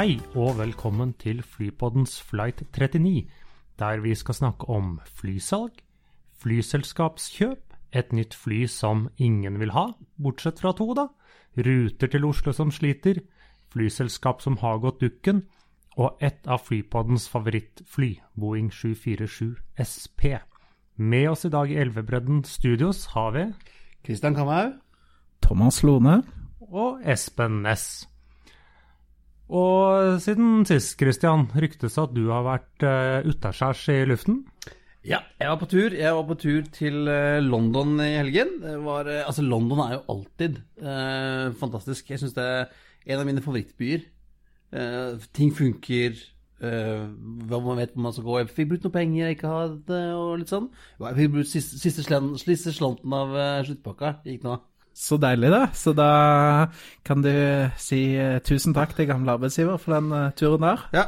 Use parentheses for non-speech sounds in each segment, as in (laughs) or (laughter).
Hei og velkommen til Flypoddens Flight 39, der vi skal snakke om flysalg, flyselskapskjøp, et nytt fly som ingen vil ha, bortsett fra to, da, ruter til Oslo som sliter, flyselskap som har gått dukken, og et av Flypoddens favorittfly, Boeing 747 SP. Med oss i dag i Elvebredden Studios har vi Kristian Kamhaug. Thomas Lone. og Espen Næss. Og siden sist, Christian, ryktes at du har vært uh, utaskjærs i luften. Ja, jeg var på tur. Jeg var på tur til eh, London i helgen. Var, eh, altså, London er jo alltid eh, fantastisk. Jeg syns det er en av mine favorittbyer. Eh, ting funker. eh, man vet hvor man skal gå. Jeg fikk brukt noe penger jeg ikke hadde, og litt sånn. Jeg fikk brukt siste, siste, slanten av sluttpakka. Gikk nå. Så deilig, da. Så da kan du si eh, tusen takk til gamle arbeidsgiver for den eh, turen der. Ja.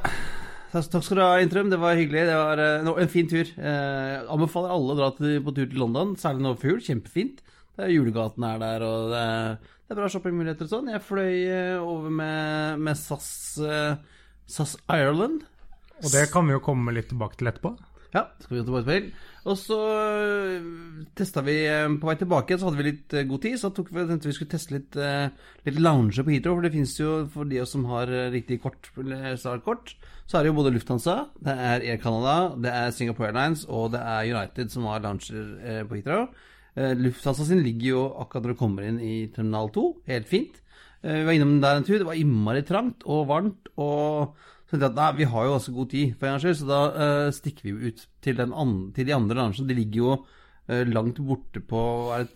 Takk skal du ha, Intrum. Det var hyggelig. Det var eh, no, en fin tur. Eh, anbefaler alle å dra til, på tur til London, særlig nå for jul. Kjempefint. Det er Julegaten er der, og det er, det er bra shoppingmuligheter og sånn. Jeg fløy over med, med SAS, SAS Ireland. Og det kan vi jo komme litt tilbake til etterpå. Ja, skal vi gå til. Og så testa vi eh, på vei tilbake, så hadde vi litt eh, god tid. Så vi, tenkte vi skulle teste litt, eh, litt lounger på Heathrow. For det finnes jo, for de som har eh, riktig kort, startkort, så er det jo både Lufthansa, det er Air Canada, det er Singapore Airlines og det er United som har lounger eh, på Heathrow. Eh, Lufthansa sin ligger jo akkurat når du kommer inn i terminal 2, helt fint. Eh, vi var innom der en tur, det var innmari trangt og varmt. og så tenkte jeg at nei, vi har jo også god tid, for en gangs skyld, så da uh, stikker vi ut til, den an til de andre lunsjene. De ligger jo uh, langt borte på er det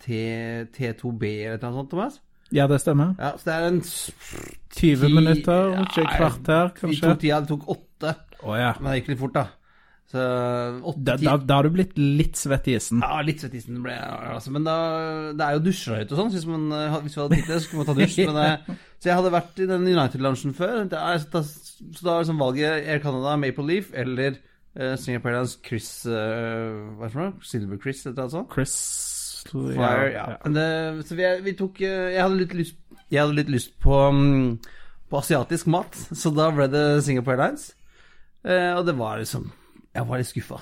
T T2B eller noe sånt, Thomas? Ja, det stemmer. Ja, så det er en 20 minutter, ikke Ja, kvarter, kanskje? kanskje. tok tida, det tok åtte. Oh, ja. Men det gikk litt fort, da. Så åtte Da, da, da har du blitt litt svett i isen. Ja, litt svett i isen ble jeg, altså. Men da, det er jo dusjer der og sånn. Hvis, man, eh, hvis vi hadde tid til det, så skulle man ta dusj. (laughs) Men, eh, så jeg hadde vært i den United-lunsjen før. Det er, så da, så da er liksom valget Air Canada, Maple Leaf eller uh, Singapore Airlines Chris uh, Hva er det for noe? Silver Chris, eller noe sånt? Chris Fire, ja. Men det, så vi, vi tok Jeg hadde litt lyst, jeg hadde litt lyst på, um, på asiatisk mat, så da ble det Singapore Airlines. Eh, og det var liksom Jeg var litt skuffa.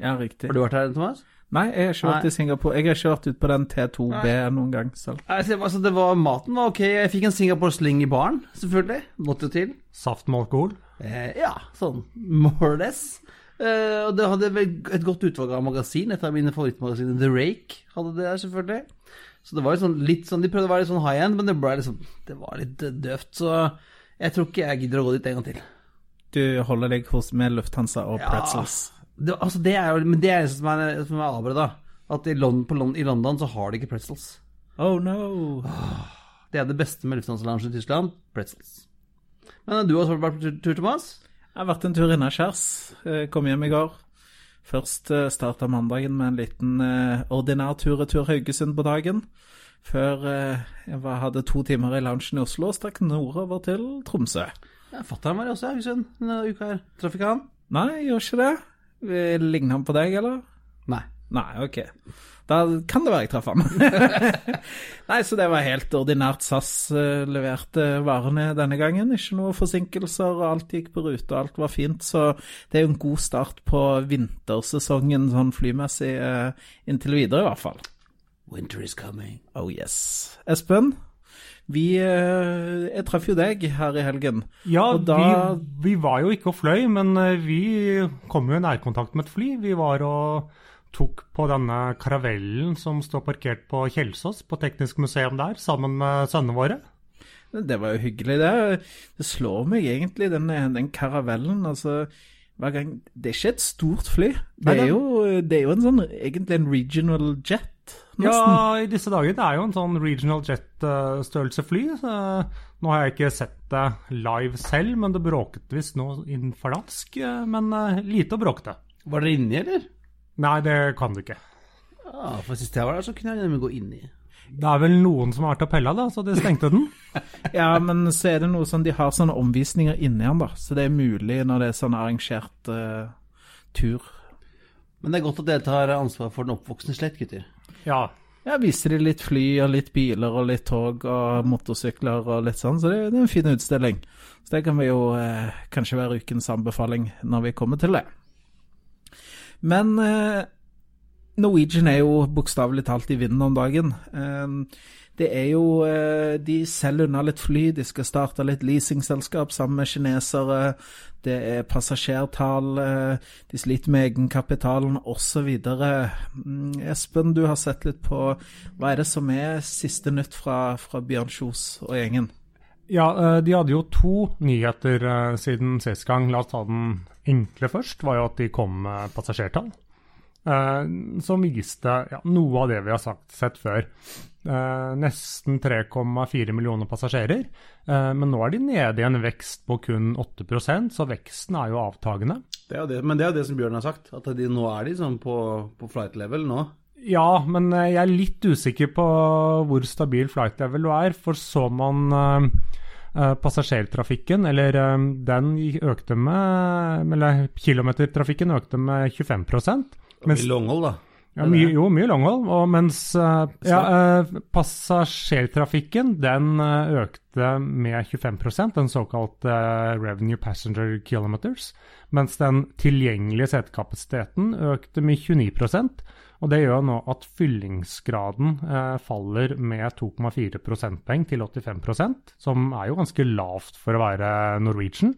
Ja, riktig. Har du vært her, Thomas? Nei, jeg har ikke vært Nei. i Singapore. Jeg har ikke vært ute på den T2B noen gang selv. Altså, det var, maten var ok. Jeg fikk en Singapore Sling i baren, selvfølgelig. Måtte til. Saft med alkohol. Eh, ja, sånn more or less. Eh, og det hadde et godt utvalg av magasin. Et av mine favorittmagasiner, The Rake, hadde det der, selvfølgelig. Så det var sånn, litt sånn De prøvde å være litt sånn high end, men det ble liksom Det var litt døvt. Så jeg tror ikke jeg gidder å gå dit en gang til. Du holder deg hos med Lufthansa og Ja. Pretzels. Det, altså, det er jo Men det er det som er, som er avbredet, da. At i, London, på Lon- i London så har de ikke pretzels. Oh no. Det er det beste med lufthansa-lounge i Tyskland. Pretzels. Men du har også vært på tur, Thomas? Jeg har vært en tur innaskjærs. Eh, Kom hjem i går. Først starta mandagen med en liten eh, ordinær tur-retur Haugesund på dagen. Før eh, jeg hadde to timer i loungen i Oslo og stakk nordover til Tromsø. Ja, Fatter'n var også i Haugesund denne uka her. Traff ikke han? Nei, gjorde ikke det. Ligner han på deg, eller? Nei. Nei, ok. Da kan det være jeg traff han. (laughs) Nei, så det var helt ordinært SAS eh, leverte varene denne gangen. Ikke noen forsinkelser, og alt gikk på rute, og alt var fint. Så det er jo en god start på vintersesongen sånn flymessig, eh, inntil videre i hvert fall. Winter is coming. Oh yes. Espen, vi eh, Jeg traff jo deg her i helgen. Ja, Og da- vi, vi var jo ikke og fløy, men eh, vi kom jo i nærkontakt med et fly. Vi var og tok på denne karavellen som står parkert på Kjelsås, på Teknisk museum der, sammen med sønnene våre. Det var jo hyggelig, det. Det slår meg egentlig, den, den karavellen. Altså, gang Det er ikke et stort fly. Det er jo, det er jo en sånn, egentlig en regional jet. Jet, nesten. Ja, i disse dager. Det er jo en sånn regional jet-størrelse fly. Så nå har jeg ikke sett det live selv, men det bråket visst nå inn for eh, Men lite lite bråke bråkete. Var dere inni, eller? Nei, det kan du ikke. Ja, for sist jeg var der, så kunne jeg nemlig gå inni. Det er vel noen som har vært og pella, da, så de stengte den. (laughs) Ja, men så er det noe sånn De har sånne omvisninger inni den, da. Så det er mulig når det er sånn arrangert uh, tur. Men det er godt at dere tar ansvar for den oppvoksende slett, gutter. Ja. Ja, viser de litt fly og litt biler og litt tog og motorsykler og litt sånn, så det, det er en fin utstilling. Så det kan vi jo eh, kanskje være ukens anbefaling når vi kommer til det. Men eh, Norwegian er jo bokstavelig talt i vinden om dagen. Eh, det er jo eh, De selger unna litt fly, de skal starte litt leasingselskap sammen med kinesere. Det er passasjertall, eh, de sliter med egenkapitalen osv. Mm, Espen, du har sett litt på Hva er det som er siste nytt fra, fra Bjørn Kjos og gjengen? Ja, eh, de hadde jo to nyheter siden sist gang. La oss ta den enkle først. var jo at de kom med passasjertall. Eh, Som viste ja, noe av det vi har sagt, sett før. Eh, Nesten 3,4 millioner passasjerer. Eh, Men nå er de nede i en vekst på kun 8% så veksten er jo avtagende. Det er det, men det er jo det som Bjørn har sagt, at de, nå er de sånn på, på flight level nå. Ja, men jeg er litt usikker på hvor stabil flight level du er. For så man passasjertrafikken, eller den økte med Eller kilometertrafikken økte med 25 mens, mye Longhold, da. ja, mye, Jo, mye langhold. Og mens uh, ja, uh, passasjertrafikken den eh, økte med 25% den såkalte revenue passenger kilometers. Mens den tilgjengelige setekapasiteten økte med 29% og Det gjør nå at fyllingsgraden eh, faller med 2,4 prosentpoeng til 85% som er jo ganske lavt for å være Norwegian.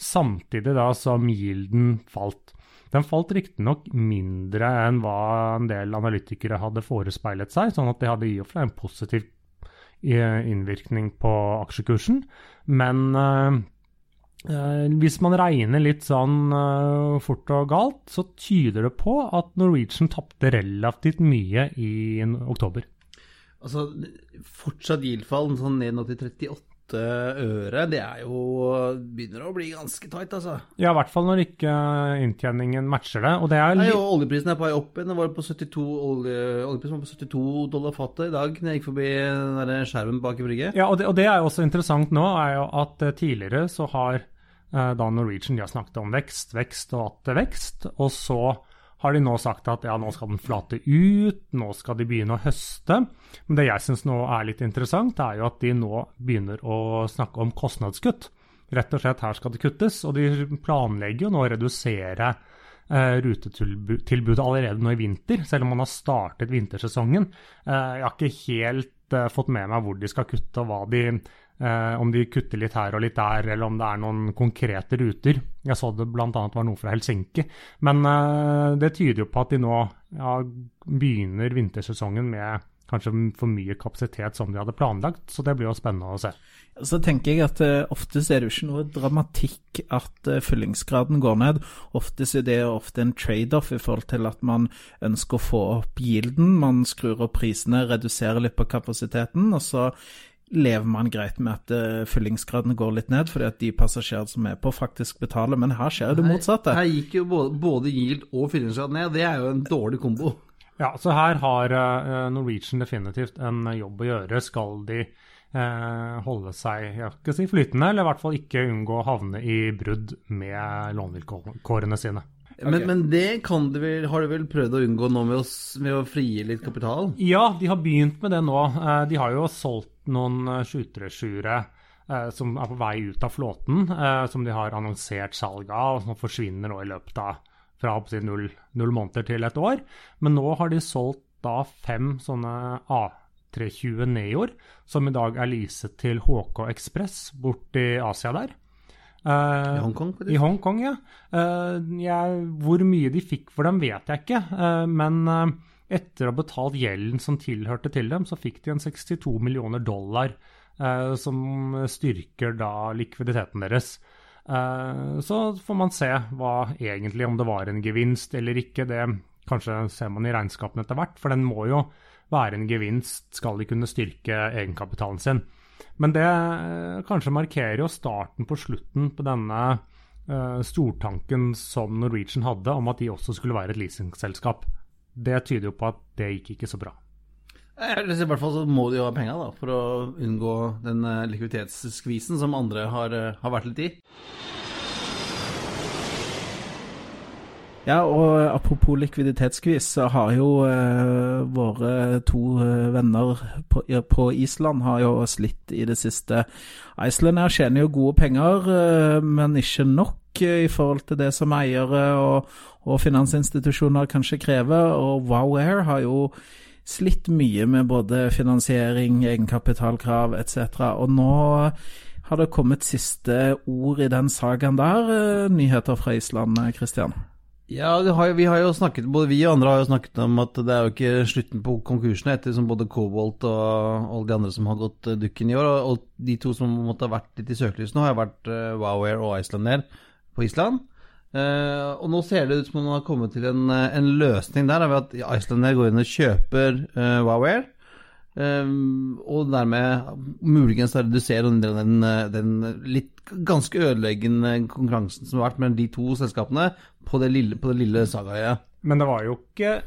Samtidig da som yielden falt. Den falt riktignok mindre enn hva en del analytikere hadde forespeilet seg, sånn at det hadde i og for seg en positiv eh, innvirkning på aksjekursen. Men eh, eh, hvis man regner litt sånn eh, fort og galt, så tyder det på at Norwegian tapte relativt mye i oktober. Altså, fortsatt yield-fall sånn ned nå til 38 øre, det er jo Begynner å bli ganske tight, altså. Ja, i hvert fall når ikke inntjeningen matcher det. Og det er Nei, litt og oljeprisen er på vei opp igjen. Den var på 72, olje, oljeprisen var på 72 dollar fatet i dag når jeg gikk forbi den der skjermen bak i brygget. Ja, og det, og det er jo også interessant nå, er jo at eh, tidligere så har eh, da Norwegian de har snakket om vekst, vekst og atter vekst, og så har de nå sagt at ja, nå skal den flate ut, nå skal de begynne å høste. Men det jeg syns nå er litt interessant, er jo at de nå begynner å snakke om kostnadskutt. Rett og slett her skal det kuttes, og de planlegger jo nå å redusere eh, rutetilbudet allerede nå i vinter, selv om man har startet vintersesongen. Eh, jeg har ikke helt eh, fått med meg hvor de skal kutte, og hva de eh, om de kutter litt her og litt der, eller om det er noen konkrete ruter. Jeg så det bl.a. var noe fra Helsinki. Men eh, det tyder jo på at de nå ja, begynner vintersesongen med kanskje for mye kapasitet som de hadde planlagt, så det blir jo spennende å se. Så tenker jeg at eh, oftest er det jo ikke noe dramatikk at eh, fyllingsgraden går ned. Oftest er det ofte en trade-off i forhold til at man ønsker å få opp gilden. Man skrur opp prisene, reduserer litt på kapasiteten, og så lever man greit med at uh, fyllingsgraden går litt ned, fordi at de passasjerene som er på, faktisk betaler. Men her skjer det motsatte. Her gikk jo både, både yield og fyllingsgrad ned. Det er jo en dårlig kombo. Ja, så her har eh, Norwegian definitivt en jobb å gjøre. Skal de eh, holde seg jeg skal si flytende, eller i hvert fall ikke unngå å havne i brudd med lånevilkårene sine. Men, men det kan de vel, har de vel prøvd å unngå nå med å, med å frigi litt kapital? Ja, de har begynt med det nå. Eh, De har jo solgt noen eh, 737-ere eh, som er på vei ut av flåten, eh, som de har annonsert salg av, og som forsvinner nå i løpet av fra si, null, null måneder til et år. Men nå har de solgt da fem sånne A320 Neoer, som i dag er leaset til HK Ekspress borti Asia der. Uh, I Hongkong. I Hongkong, ja. Uh, jeg, hvor mye de fikk for dem, vet jeg ikke. Uh, men etter å ha betalt gjelden som tilhørte til dem, så fikk de en 62 millioner dollar, eh, som styrker da likviditeten deres. Eh, så får man se hva egentlig, om det var en gevinst eller ikke. Det Kanskje ser man i regnskapene etter hvert, for den må jo være en gevinst, skal de kunne styrke egenkapitalen sin. Men det eh, kanskje markerer jo starten på slutten på denne eh, stortanken som Norwegian hadde, om at de også skulle være et leasingselskap. Det tyder jo på at det gikk ikke så bra. Jeg I hvert fall så må de jo ha penger da, for å unngå den eh, likviditetsskvisen som andre har, eh, har vært litt i. Ja, og apropos likviditetsskvis, så har jo eh, våre to eh, venner på, på Island har jo slitt i det siste. Iceland her tjener jo gode penger, eh, men ikke nok eh, i forhold til det som eiere og, og finansinstitusjoner kanskje krever. Og Wow Air har jo slitt mye med både finansiering, egenkapitalkrav etc. Og nå har det kommet siste ord i den sagaen der. Eh, Nyheter fra Island, Kristian? Ja, det har, vi har jo snakket, både vi og andre har jo snakket om at det er jo ikke slutten på konkursene etter som både Cobalt og alle de andre som har gått eh, dukken i år. Og, de to som måtte ha vært litt i søkelyset nå, har vært uh, Wow Air og Icelandair på Island. Eh, og nå ser det ut som om man har kommet til en, eh, en løsning der, ved at Icelandair går inn og kjøper uh, Wow Air. eh, og dermed muligens redusere den, den, den litt ganske ødeleggende konkurransen som har vært mellom de to selskapene på det lille, på lille sagaøyet. Men det var jo ikke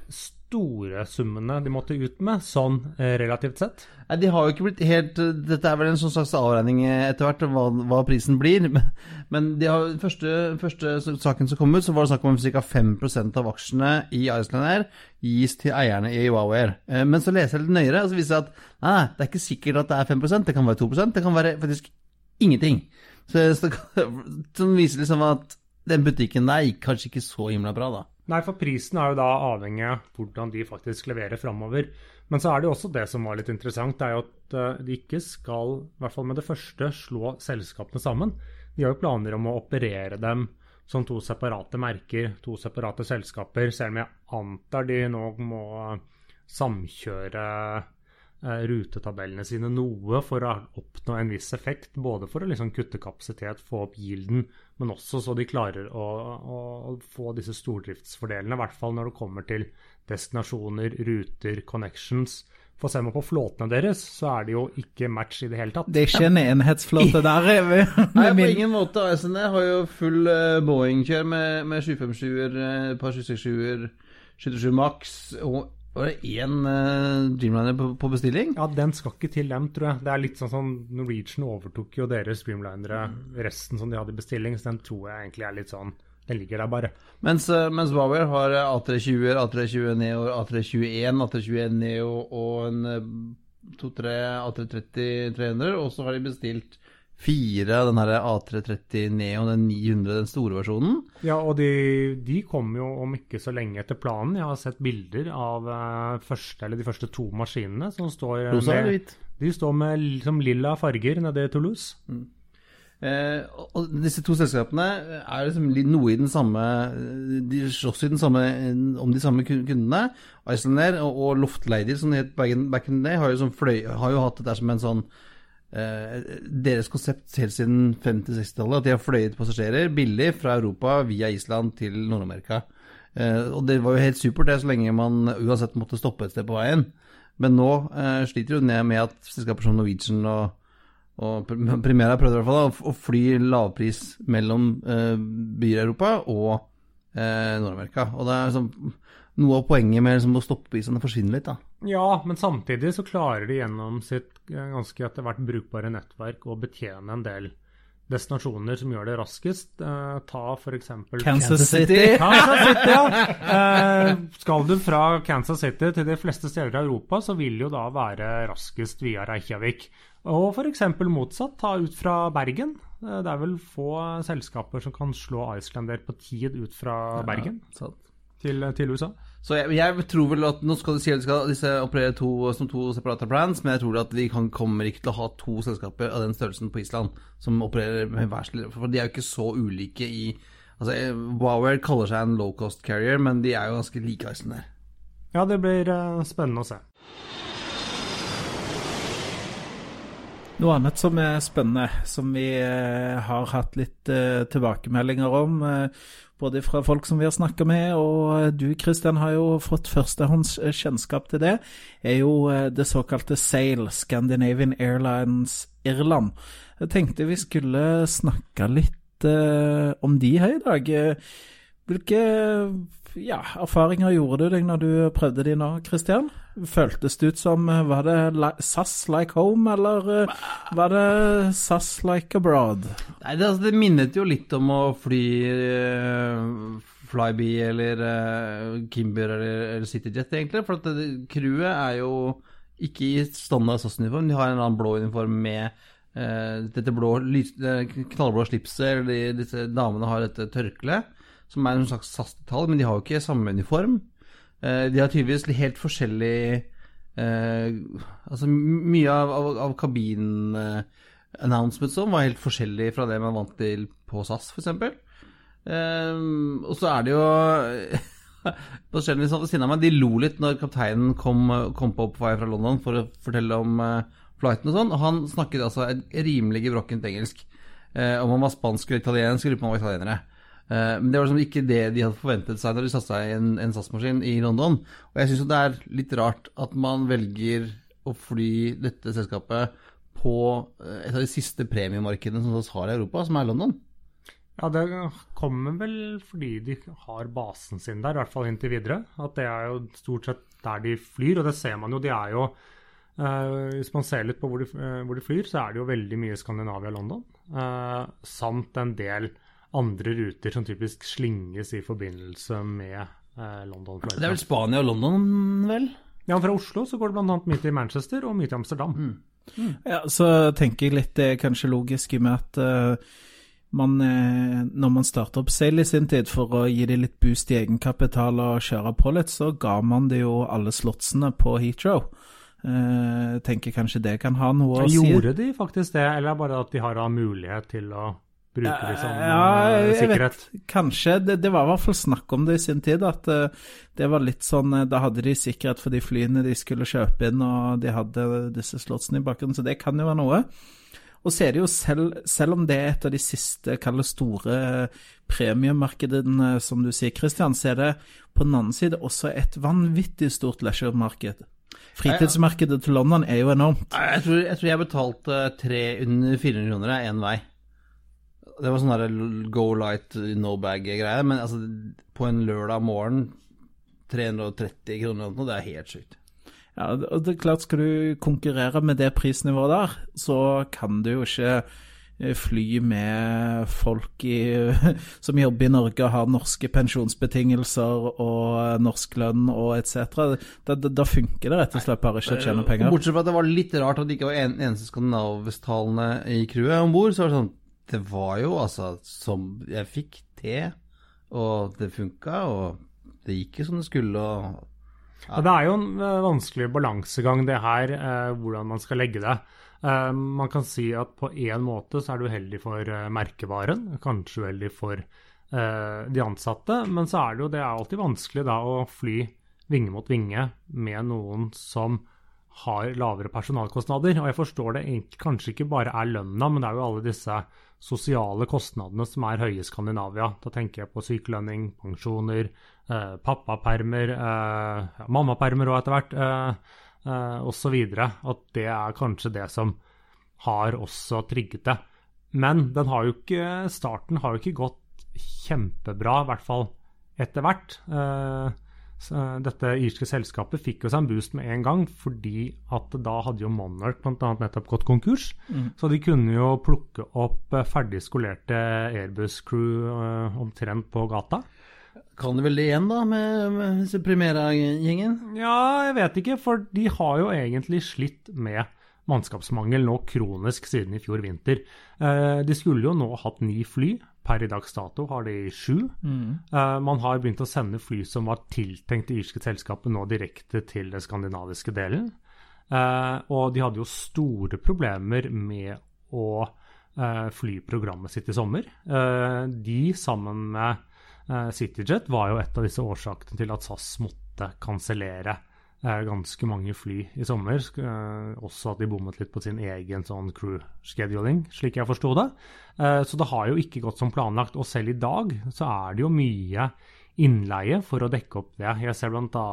store summene de måtte ut med, sånn eh, relativt sett. Nei, de har jo ikke blitt helt Dette er vel en sånn slags avregning etter hvert, hva, hva prisen blir. (laughs) Men, de har, første, første saken som kom ut, så var det snakk om ca. 5% av aksjene i Iceland Air gis til eierne i Wow. Eh, Men så leser jeg litt nøyere, og så viser det at nei, det er ikke sikkert at det er 5% det kan være 2% det kan være faktisk ingenting. Så, så, (laughs) som viser liksom at den butikken der gikk kanskje ikke så himla bra, da. Nei, for prisen er jo da avhengig av hvordan de faktisk leverer framover. Men så er det jo også det som var litt interessant, det er jo at eh, de ikke skal, i hvert fall med det første, slå selskapene sammen. De har jo planer om å operere dem som to separate merker, to separate selskaper, selv om jeg antar de nå må samkjøre rutetabellene sine noe for å oppnå en viss effekt. Både for å liksom kutte kapasitet, få opp gilden, men også så de klarer å, å, å få disse stordriftsfordelene. I hvert fall når det kommer til destinasjoner, ruter, connections. For ser man på flåtene deres, så er det jo ikke match i det hele tatt. Det er ikke en enhetsflåte der. eh, med- (laughs) Nei, på ingen måte. ASN har jo full uh, Boeing-kjør med, med 757-er, uh, et par 767-er, 77 Max og var det én uh, Dreamliner på, på bestilling? Ja, den skal ikke til dem, tror jeg. Det er litt sånn som Norwegian overtok jo deres Streamlinere, resten som de hadde i bestilling, så den tror jeg egentlig er litt sånn Den ligger der bare. Mens, uh, mens Wower har uh, A320-er, A320 Neo, A321, A321 Neo og en uh, to-tre A330-300, og så har de bestilt fire av den her A330 Neo, den 900, den store versjonen. Ja, og de, de kommer jo om ikke så lenge etter planen. Jeg har sett bilder av eh, første, eller de første to maskinene som står Rosa eller med, hvit? De står med liksom lilla farger nede i Toulouse. Eh, og- disse to selskapene er liksom noe i den samme De slåss i den samme, om de samme kundene. Icelandair og, og Loftladier, som det het back in, the day, har jo, sånn fløy, har jo hatt det der som en sånn eh, Deres konsept helt siden 50-60-tallet, at de har fløyet passasjerer billig fra Europa via Island til Nord-Amerika. Eh, og det var jo helt supert, det, så lenge man uansett måtte stoppe et sted på veien. Men nå eh, sliter jo ned med at selskaper som Norwegian og og (laughs) Primera prøvde i hvert fall å fly lavpris mellom eh, byer i Europa og eh, Nord-Amerika. Og det er liksom, noe av poenget med liksom, å stoppe isene forsvinner litt, da. Ja, men samtidig så klarer de gjennom sitt eh, ganske etter hvert brukbare nettverk å betjene en del destinasjoner som gjør det raskest. Eh, ta f.eks. Kansas City. (laughs) Kansas City, ja. Eh, skal du fra Kansas City til de fleste steder i Europa, så vil jo da være raskest via Reykjavik. Og f.eks. motsatt, ta ut fra Bergen. Eh, Det er vel få selskaper som kan slå Icelander på tid ut fra Bergen til, til USA. Så jeg, jeg tror vel at nå skal de si at de skal disse operere to, som to separate brands, men jeg tror at vi kan, kommer ikke til å ha to selskaper av den størrelsen på Island som opererer med hver sin For de er jo ikke så ulike i Altså, Wower kaller seg en low cost carrier, men de er jo ganske like Iceland der. Ja, det blir eh, spennende å se. Noe annet som er spennende, som vi eh, har hatt litt eh, tilbakemeldinger om, eh, både fra folk som vi har snakka med, og du Kristian har jo fått førstehånds eh, kjennskap til det, er jo det såkalte SAIL, Scandinavian Airlines Irland. Jeg tenkte vi skulle snakke litt om de her i dag. Hvilke ja, erfaringer gjorde du deg når du prøvde de nå, Kristian? Føltes det ut som eh, Var det SAS like home, eller eh, var det SAS like abroad? Nei, det, altså, det minnet jo litt om å fly uh, Flyby eller Kimber eller, eller CityJet, egentlig. For at crewet er jo ikke i standard SAS-uniform. De har en eller annen blå uniform med uh, dette blå, lys, knallblå slipset, eller de, disse damene har dette tørkleet, som er en slags SAS-detalj, men de har jo ikke samme uniform. Eh, de har tydeligvis helt forskjellig eh, Altså mye av, av, av kabinen eh, announcements var helt forskjellig fra det man vant til på SAS, f.eks. Um, og så er det jo Passasjerene ved siden av meg de lo litt når kapteinen kom, kom på på vei fra London for å fortelle om uh, flighten og sånn, og han snakket altså et rimelig gebrokkent engelsk. Eh, om han var spansk eller italiensk, på om han var italienere. Eh, men det var liksom ikke det de hadde forventet seg når de satte seg i en, en SAS-maskin i London. Og jeg syns jo det er litt rart at man velger å fly dette selskapet på eh, et av de siste premiemarkedene som SAS har i Europa, som er London. Ja, det kommer vel fordi de har basen sin der, i hvert fall inntil videre. At det er jo stort sett der de flyr, og det ser man jo. De er jo Uh, Hvis man ser litt på hvor de, uh, hvor de flyr, så er det jo veldig mye Skandinavia og London. Uh, samt en del andre ruter som typisk slinges i forbindelse med eh, London. Det er vel Spania og London, vel? Ja, fra Oslo så går det bl.a. mye til Manchester og mye til Amsterdam. Ja, så tenker jeg litt det er kanskje logisk i og med at uh, man, uh, når man starter opp Sail i sin tid for å gi det litt boost i egenkapital og kjøre på litt, så ga man det jo alle slotsene på Heathrow. Uh, tenker kanskje det kan ha noe å si. Gjorde de faktisk det, eller er bare at de har mulighet til å bruke liksom som Ja, eh, jeg sikkerhet? vet, kanskje. Det, det var i hvert fall snakk om det i sin tid, at eh, det var litt sånn eh, Da hadde de sikkerhet for de flyene de skulle kjøpe inn, og de hadde disse slotsene i bakgrunnen, så det kan jo være noe. Og så er det jo selv, selv om det er et av de siste, kallet store premiemarkedene, som du sier, Christian, så er det på den annen side også et vanvittig stort leisure-marked. Fritidsmarkedet til London er jo enormt. Jeg tror jeg, tror jeg betalte tre under 400 kroner én vei. Det var sånn der go light, no bag-greie. Men altså, på en lørdag morgen 330 kroner eller noe, det er helt sykt. Ja, og det er klart Skal du konkurrere med det prisnivået der, så kan du jo ikke eh, fly med folk i, (laughs) som jobber i Norge og har norske pensjonsbetingelser og norsk lønn og etc. Da, da, da funker det rett og slett bare ikke å tjene penger. Bortsett fra at det var litt rart at det ikke var en, eneste skandinavisktalende i crewet om bord. Så var det sånn Det var jo altså som Jeg fikk til, og det funka, og det gikk jo som det skulle, og Ja, det er jo en eh, vanskelig balansegang, det her, eh, hvordan man skal legge det. Eh, man kan si at på én måte så er du heldig for eh, merkevaren, kanskje uheldig for eh, de ansatte, men så er det jo det er alltid vanskelig da å fly vinge mot vinge med noen som har lavere personalkostnader. Og jeg forstår det kanskje ikke bare er lønna, men det er jo alle disse sosiale kostnadene som er høye i Skandinavia. Da tenker jeg på sykelønning, pensjoner, eh, pappapermer, eh, mammapermer og etter hvert, eh, eh, osv. At det er kanskje det som har også trigget det. Men har ikke, starten har jo ikke gått kjempebra, i hvert fall etter hvert. Eh, så dette irske selskapet fikk jo seg en boost med en gang, fordi at da hadde jo Monarch bl.a. nettopp gått konkurs. Så de kunne jo plukke opp eh, ferdig skolerte Airbus-crew eh, omtrent på gata. Kan de vel det igjen, da, med, med disse Primera-gjengen? Ja, jeg vet ikke, for de har jo egentlig slitt med mannskapsmangel nå kronisk siden i fjor vinter. Eh, de skulle jo nå hatt ni fly. Per i dags dato har de sju. Eh, man har begynt å sende fly som var tiltenkt det irske selskapet, nå direkte til den skandinaviske delen. Uh, og de hadde jo store problemer med å uh, fly programmet sitt i sommer. De, sammen med CityJet, var jo et av disse årsakene til at SAS måtte kansellere ganske mange fly i sommer. Eh, også at de bommet litt på sin egen sånn crew scheduling, slik jeg forsto det. Eh, så det har jo ikke gått som planlagt. Og selv i dag så er det jo mye innleie for å dekke opp det. Jeg ser bl.a.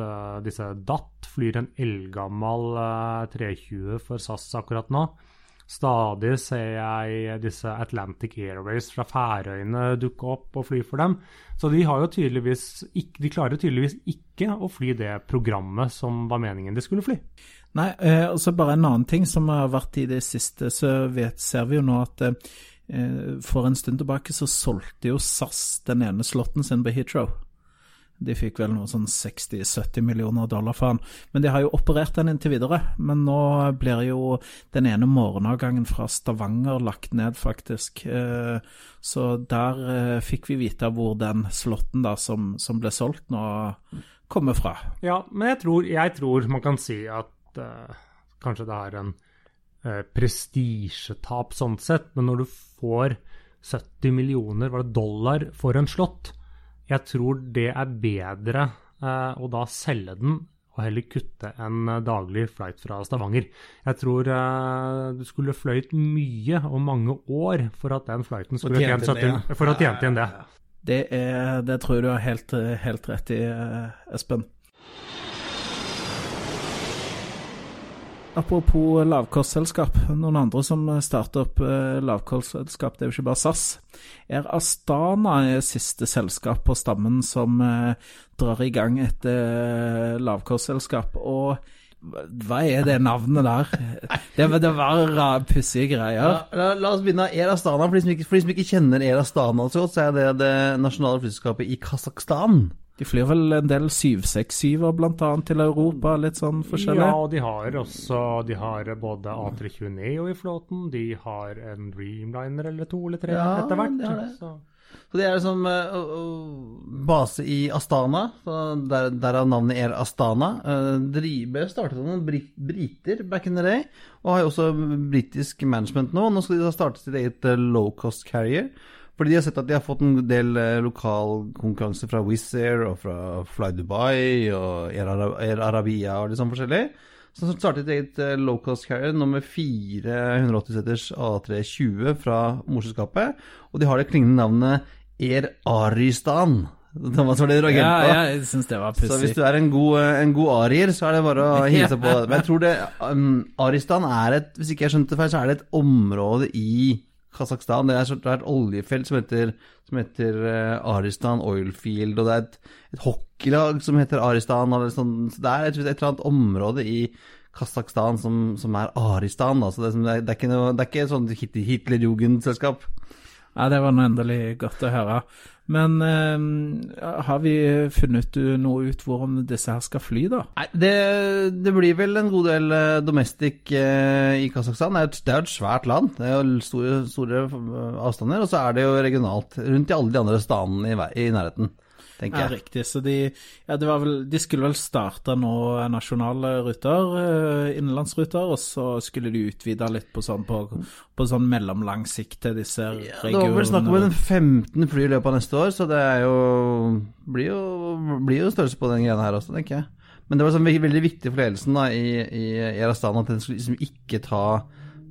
Uh, disse DAT flyr en eldgammel uh, 320 for SAS akkurat nå. Stadig ser jeg disse Atlantic Airways fra Færøyene dukke opp og fly for dem. Så de, har jo tydeligvis ikke, de klarer tydeligvis ikke å fly det programmet som var meningen de skulle fly. Nei, eh, og så bare en annen ting som har vært i det siste, så vet, ser vi jo nå at eh, for en stund tilbake så solgte jo SAS den ene slotten sin på Heathrow. De fikk vel noe sånn 60-70 millioner dollar for den. Men de har jo operert den inntil videre. Men nå blir jo den ene morgenavgangen fra Stavanger lagt ned, faktisk. Eh, Så der eh, fikk vi vite hvor den slotten da som, som ble solgt, nå kommer fra. Ja, men jeg tror, jeg tror man kan si at uh, kanskje det er en uh, prestisjetap sånn sett, men når du får 70 millioner var det dollar for en slott, jeg tror det er bedre eh, å da selge den og heller kutte en eh, daglig flight fra Stavanger. Jeg tror eh, du skulle fløyt mye og mange år for at den flighten skulle tjent det, 70 for å tjene inn det. Det, er, det tror jeg du har helt, helt rett i, eh, Espen. Apropos lavkostselskap. Noen andre som starter opp eh, lavkostselskap, det er jo ikke bare SAS. Er Astana siste selskap på stammen som eh, drar i gang et eh, lavkostselskap. Og hva er det navnet der? (laughs) Det, var- det var pussige greier. Ja, la, la oss begynne. Air Astana, for de, som ikke, de som ikke kjenner Air Astana så godt, så er det det nasjonale flyselskapet i Kasakhstan. De flyr vel en del 767-er blant annet til Europa, litt sånn forskjellig? Ja, og de har også de har både A320 Neo i flåten, de har en Dreamliner eller to eller tre Ja, etter hvert. de har det. Så. Så det er liksom eh, å- base i Astana, så der, derav navnet Air Astana. Uh, Dribe startet av noen brit briter back in the day, og har jo også britisk management nå. Nå skal de da starte sitt eget eh, low cost carrier. Fordi de har sett at de har fått en del eh, lokal konkurranse fra Wizz Air og fra Fly Dubai og Air, Arab Air Arabia og litt sånn forskjellig. Så startet et eget eh, low cost carrier nummer 480-seters A320 fra morselskapet. Og de har det klingende navnet Air Aristan. Thomas var det du Ja, på? ja, jeg syns det var Så hvis du er en god, eh, en god arier, så er det bare å (laughs) hilse på. Men jeg tror det um, Aristan er et Hvis ikke jeg skjønte det feil, så er det et område i Kasakhstan. Det er, et oljefelt som heter, som heter uh, Aristan Oilfield, og det er et, et hockeylag som heter Aristan. Sånn. Så det er et, et eller annet område i Kasakhstan som, som er Aristan. Da. Så det, det, er, det er ikke noe, det er ikke Hit- Hitlerjugendselskap. Ja, det var nå endelig godt å høre. Men eh, har vi funnet noe ut hvordan disse her skal fly, da? Nei, det, det blir vel en god del eh, domestic eh, i Kasakhstan. Det er, jo et svært land. Det er jo store, store avstander. Og så er det jo regionalt rundt i alle de andre stanene i, i nærheten, tenker Ja, riktig. Så de, ja, det var vel, de skulle vel starte nå nasjonale ruter, eh, innenlandsruter, og så skulle de utvide litt på sånn, på, på sånn mellomlang sikt til disse Det var vel snakk om en 15 fly i løpet av neste år, så det jo blir jo, blir jo størrelse på den greia her også, tenker jeg. Men det var sånn veldig, viktig for ledelsen da, i, i Air Astana at den skulle liksom ikke ta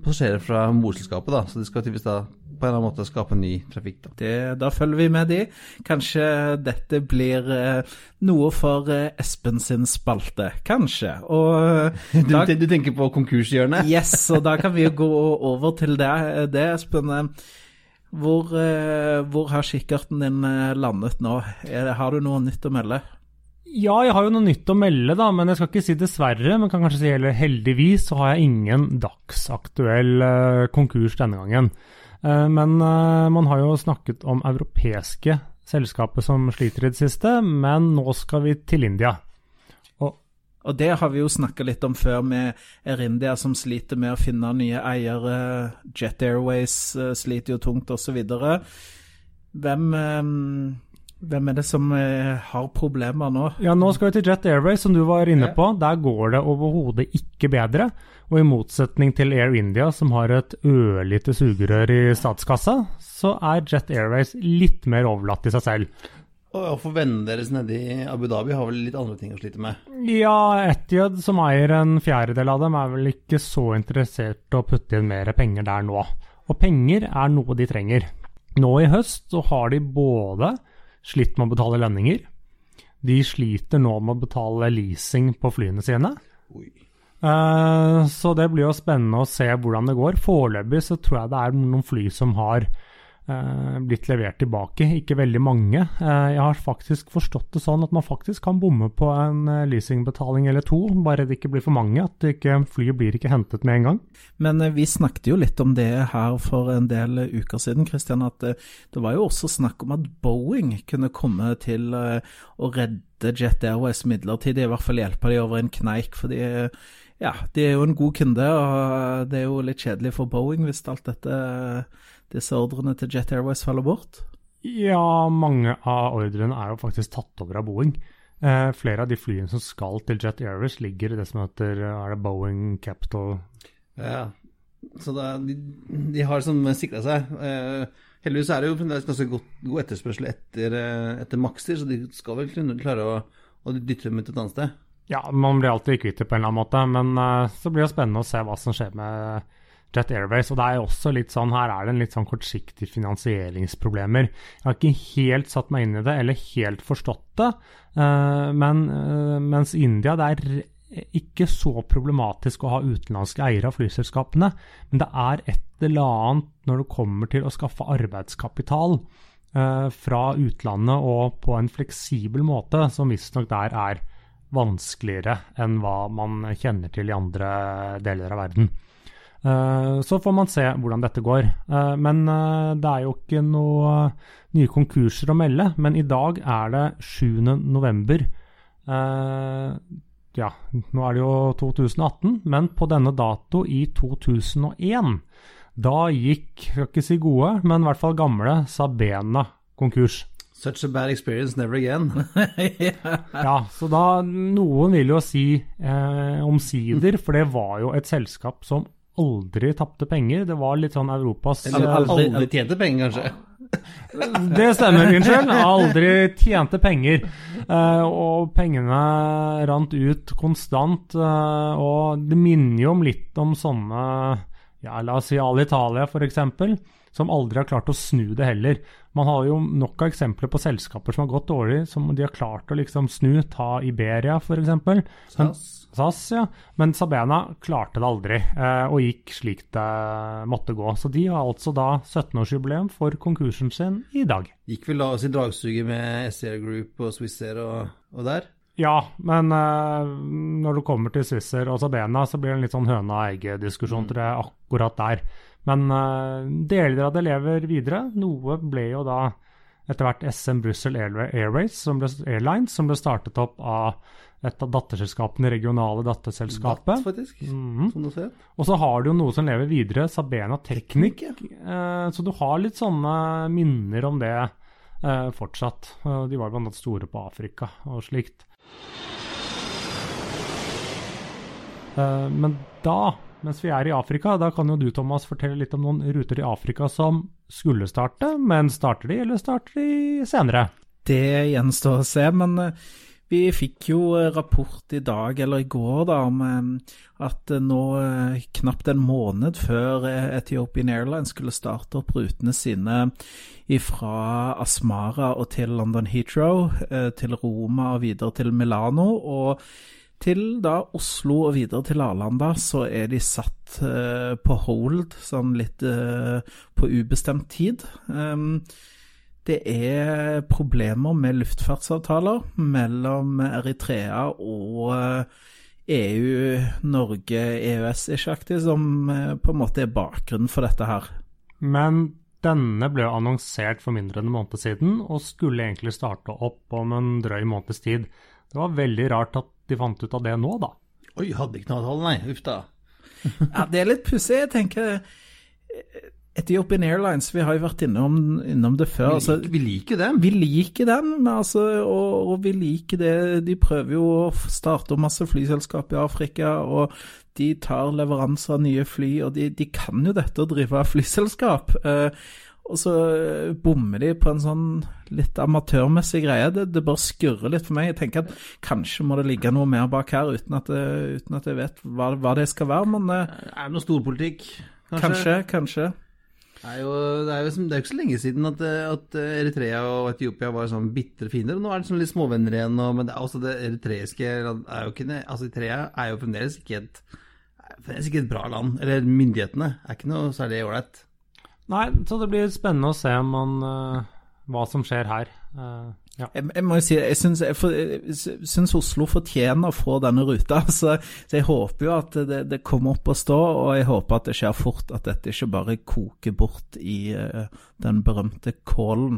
passasjerer fra morselskapet, da. Så de skal tydeligvis da på en eller annen måte skape ny trafikk, da. Det, da følger vi med de. Kanskje dette blir eh, noe for eh, Espen sin spalte. Kanskje. Og eh, (laughs) Du, da, du tenker på konkurshjørnet? (laughs) Yes, og da kan vi jo gå over til det, det Espen. Hvor, eh, hvor har kikkerten din eh, landet nå? Er, det- har du noe nytt å melde? Ja, jeg har jo noe nytt å melde, da, men jeg skal ikke si dessverre, men kan kanskje si heller heldigvis, så har jeg ingen dagsaktuell eh, konkurs denne gangen. Eh, men eh, man har jo snakket om europeiske selskaper som sliter i det siste, men nå skal vi til India. Og det har vi jo snakka litt om før, med Air India som sliter med å finne nye eiere. Jet Airways eh, sliter jo tungt, osv. Hvem, hvem er det som eh, har problemer nå? ja, nå skal vi til Jet Airways, som du var inne på. Der går det overhodet ikke bedre. Og i motsetning til Air India, som har et ørlite sugerør i statskassa, så er Jet Airways litt mer overlatt til seg selv. Og få vennene deres nede i Abu Dhabi har vel litt andre ting å slite med. Ja, Etiad, som eier en fjerdedel av dem, er vel ikke så interessert i å putte inn mer penger der nå. Og penger er noe de trenger. Nå i høst så har de både slitt med å betale lønninger, de sliter nå med å betale leasing på flyene sine. Eh, så det blir jo spennende å se hvordan det går. Foreløpig så tror jeg det er noen fly som har blitt levert tilbake, ikke veldig mange. Eh, jeg har faktisk forstått det sånn at man faktisk kan bomme på en eh, leasingbetaling eller to, bare det ikke blir for mange. At ikke, flyet blir ikke hentet med en gang. Men eh, vi snakket jo litt om det her for en del eh, uker siden, Christian. At eh, det var jo også snakk om at Boeing kunne komme til eh, å redde Jet Airways midlertidig, i hvert fall hjelpe de over en kneik. fordi ja, de er jo en god kunde, og det er jo litt kjedelig for Boeing hvis alt dette, disse ordrene til Jet Airways faller bort. Ja, mange av ordrene er jo faktisk tatt over av Boeing. Eh, flere av de flyene som skal til Jet Airways, ligger i det som heter eh, er det Boeing Capital Ja. Så da, de, de har som sikra seg. Eh, heldigvis er det jo fremdeles ganske godt, god etterspørsel etter, eh, etter Maxter, så de skal vel kunne klare å, å dytte dem ut et annet sted. Ja, man blir alltid kvitt det på en eller annen måte, men eh, så blir det spennende å se hva som skjer med Jet Airways. Og det er også litt sånn, her er det en litt sånn kortsiktig finansieringsproblemer. Jeg har ikke helt satt meg inn i det, eller helt forstått det, eh, men eh, mens India det er ikke så problematisk å ha utenlandske eiere av flyselskapene, men det er et eller annet når det kommer til å skaffe arbeidskapital eh, fra utlandet og på en fleksibel måte, som visstnok der er vanskeligere enn hva man kjenner til i andre deler av verden. Eh, Så får man se hvordan dette går. Eh, Men eh, det er jo ikke noe nye konkurser å melde. Men i dag er det 7. november. Ja, nå er det jo 2018, men på denne dato i 2001, da gikk, skal ikke si gode, men i hvert fall gamle Sabena konkurs. Such a bad experience, never again. (laughs) Ja, så da Noen vil jo si eh, omsider, for det var jo et selskap som aldri tapte penger. Det var litt sånn Europas Eller eh, aldri, aldri tjente penger, kanskje. (laughs) Det stemmer, unnskyld. Aldri tjente penger. Eh, og pengene rant ut konstant. eh, og det minner jo om litt om sånne ja, La oss si Alitalia, f.eks., som aldri har klart å snu det heller. Man har jo nok av eksempler på selskaper som har gått dårlig, som de har klart å liksom snu. Ta Iberia, f.eks. SAS. SAS, ja. Men Sabena klarte det aldri, eh, og gikk slik det måtte gå. Så de har altså da 17-årsjubileum for konkursen sin i dag. Gikk vel da oss i dragsuget med SCR Group og Swissair og, og der? Ja, men eh, når det kommer til Swissair og Sabena, så blir det en litt sånn høna-egget-diskusjon tror jeg, akkurat der. Men eh, deler av det lever videre. Noe ble jo da etter hvert SM Brussel Airways, som ble, Airlines, som ble startet opp av et av datterselskapene, regionale datterselskapet. Datt, faktisk. Mhm. Som du ser. Og så har du jo noe som lever videre, Sabena Teknikk. Eh, så du har litt sånne minner om det eh, fortsatt. Eh, de var blant annet store på Afrika og slikt. Eh, men da, mens vi er i Afrika, da kan jo du Thomas fortelle litt om noen ruter i Afrika som skulle starte, men starter de, eller starter de senere? Det gjenstår å se, men eh, vi fikk jo eh, rapport i dag, eller i går, da, om eh, at eh, nå knapt en måned før Ethiopian Airlines skulle starte opp rutene sine fra Asmara og til London Heathrow, til Roma og videre til Milano. og til da Oslo og videre til Arlanda, så er de satt på hold, sånn litt på ubestemt tid. Um, det er problemer med luftfartsavtaler mellom Eritrea og eh, EU, Norge, EØS-ikke-aktig, som eh, på en måte er bakgrunnen for dette her. Men denne ble jo annonsert for mindre enn en måned siden, og skulle egentlig starte opp om en drøy måneds tid. Det var veldig rart at de fant ut av det nå, da. Oi, hadde ikke noe avtale, nei. Uff da. Ja, det er litt pussig. Jeg tenker Ethiopian Airlines, vi har jo vært innom, innom det før. Vi altså, liker, vi liker dem. Vi liker dem, altså, og, og vi liker det De prøver jo å starte masse flyselskap i Afrika, og de tar leveranser av nye fly, og de, de kan jo dette å drive flyselskap. Eh, Og så eh, bommer de på en sånn litt amatørmessig greie. Det, det bare skurrer litt for meg. Jeg tenker at kanskje må det ligge noe mer bak her, uten at, jeg- uten at jeg vet hva, hva det skal være. Men eh, Er det noe storpolitikk? kanskje, kanskje. Det er, jo, det, er jo, det er jo ikke så lenge siden at, at Eritrea og Etiopia var sånn bitre fiender. Nå er det sånn litt småvenner igjen. Og, men det, er også det eritreiske er jo ikke Altså Eritrea er jo fremdeles ikke et fremdeles ikke et bra land. Eller myndighetene er ikke noe særlig ålreit. Nei, så det blir spennende å se man, uh, hva som skjer her. Eh, ja. Jeg, jeg må jo si, jeg syns, jeg, for, jeg syns Oslo fortjener å få denne ruta. (laughs) Så, så jeg håper jo at det, det kommer opp å stå, og jeg håper at det skjer fort. At dette ikke bare koker bort i uh, den berømte kålen.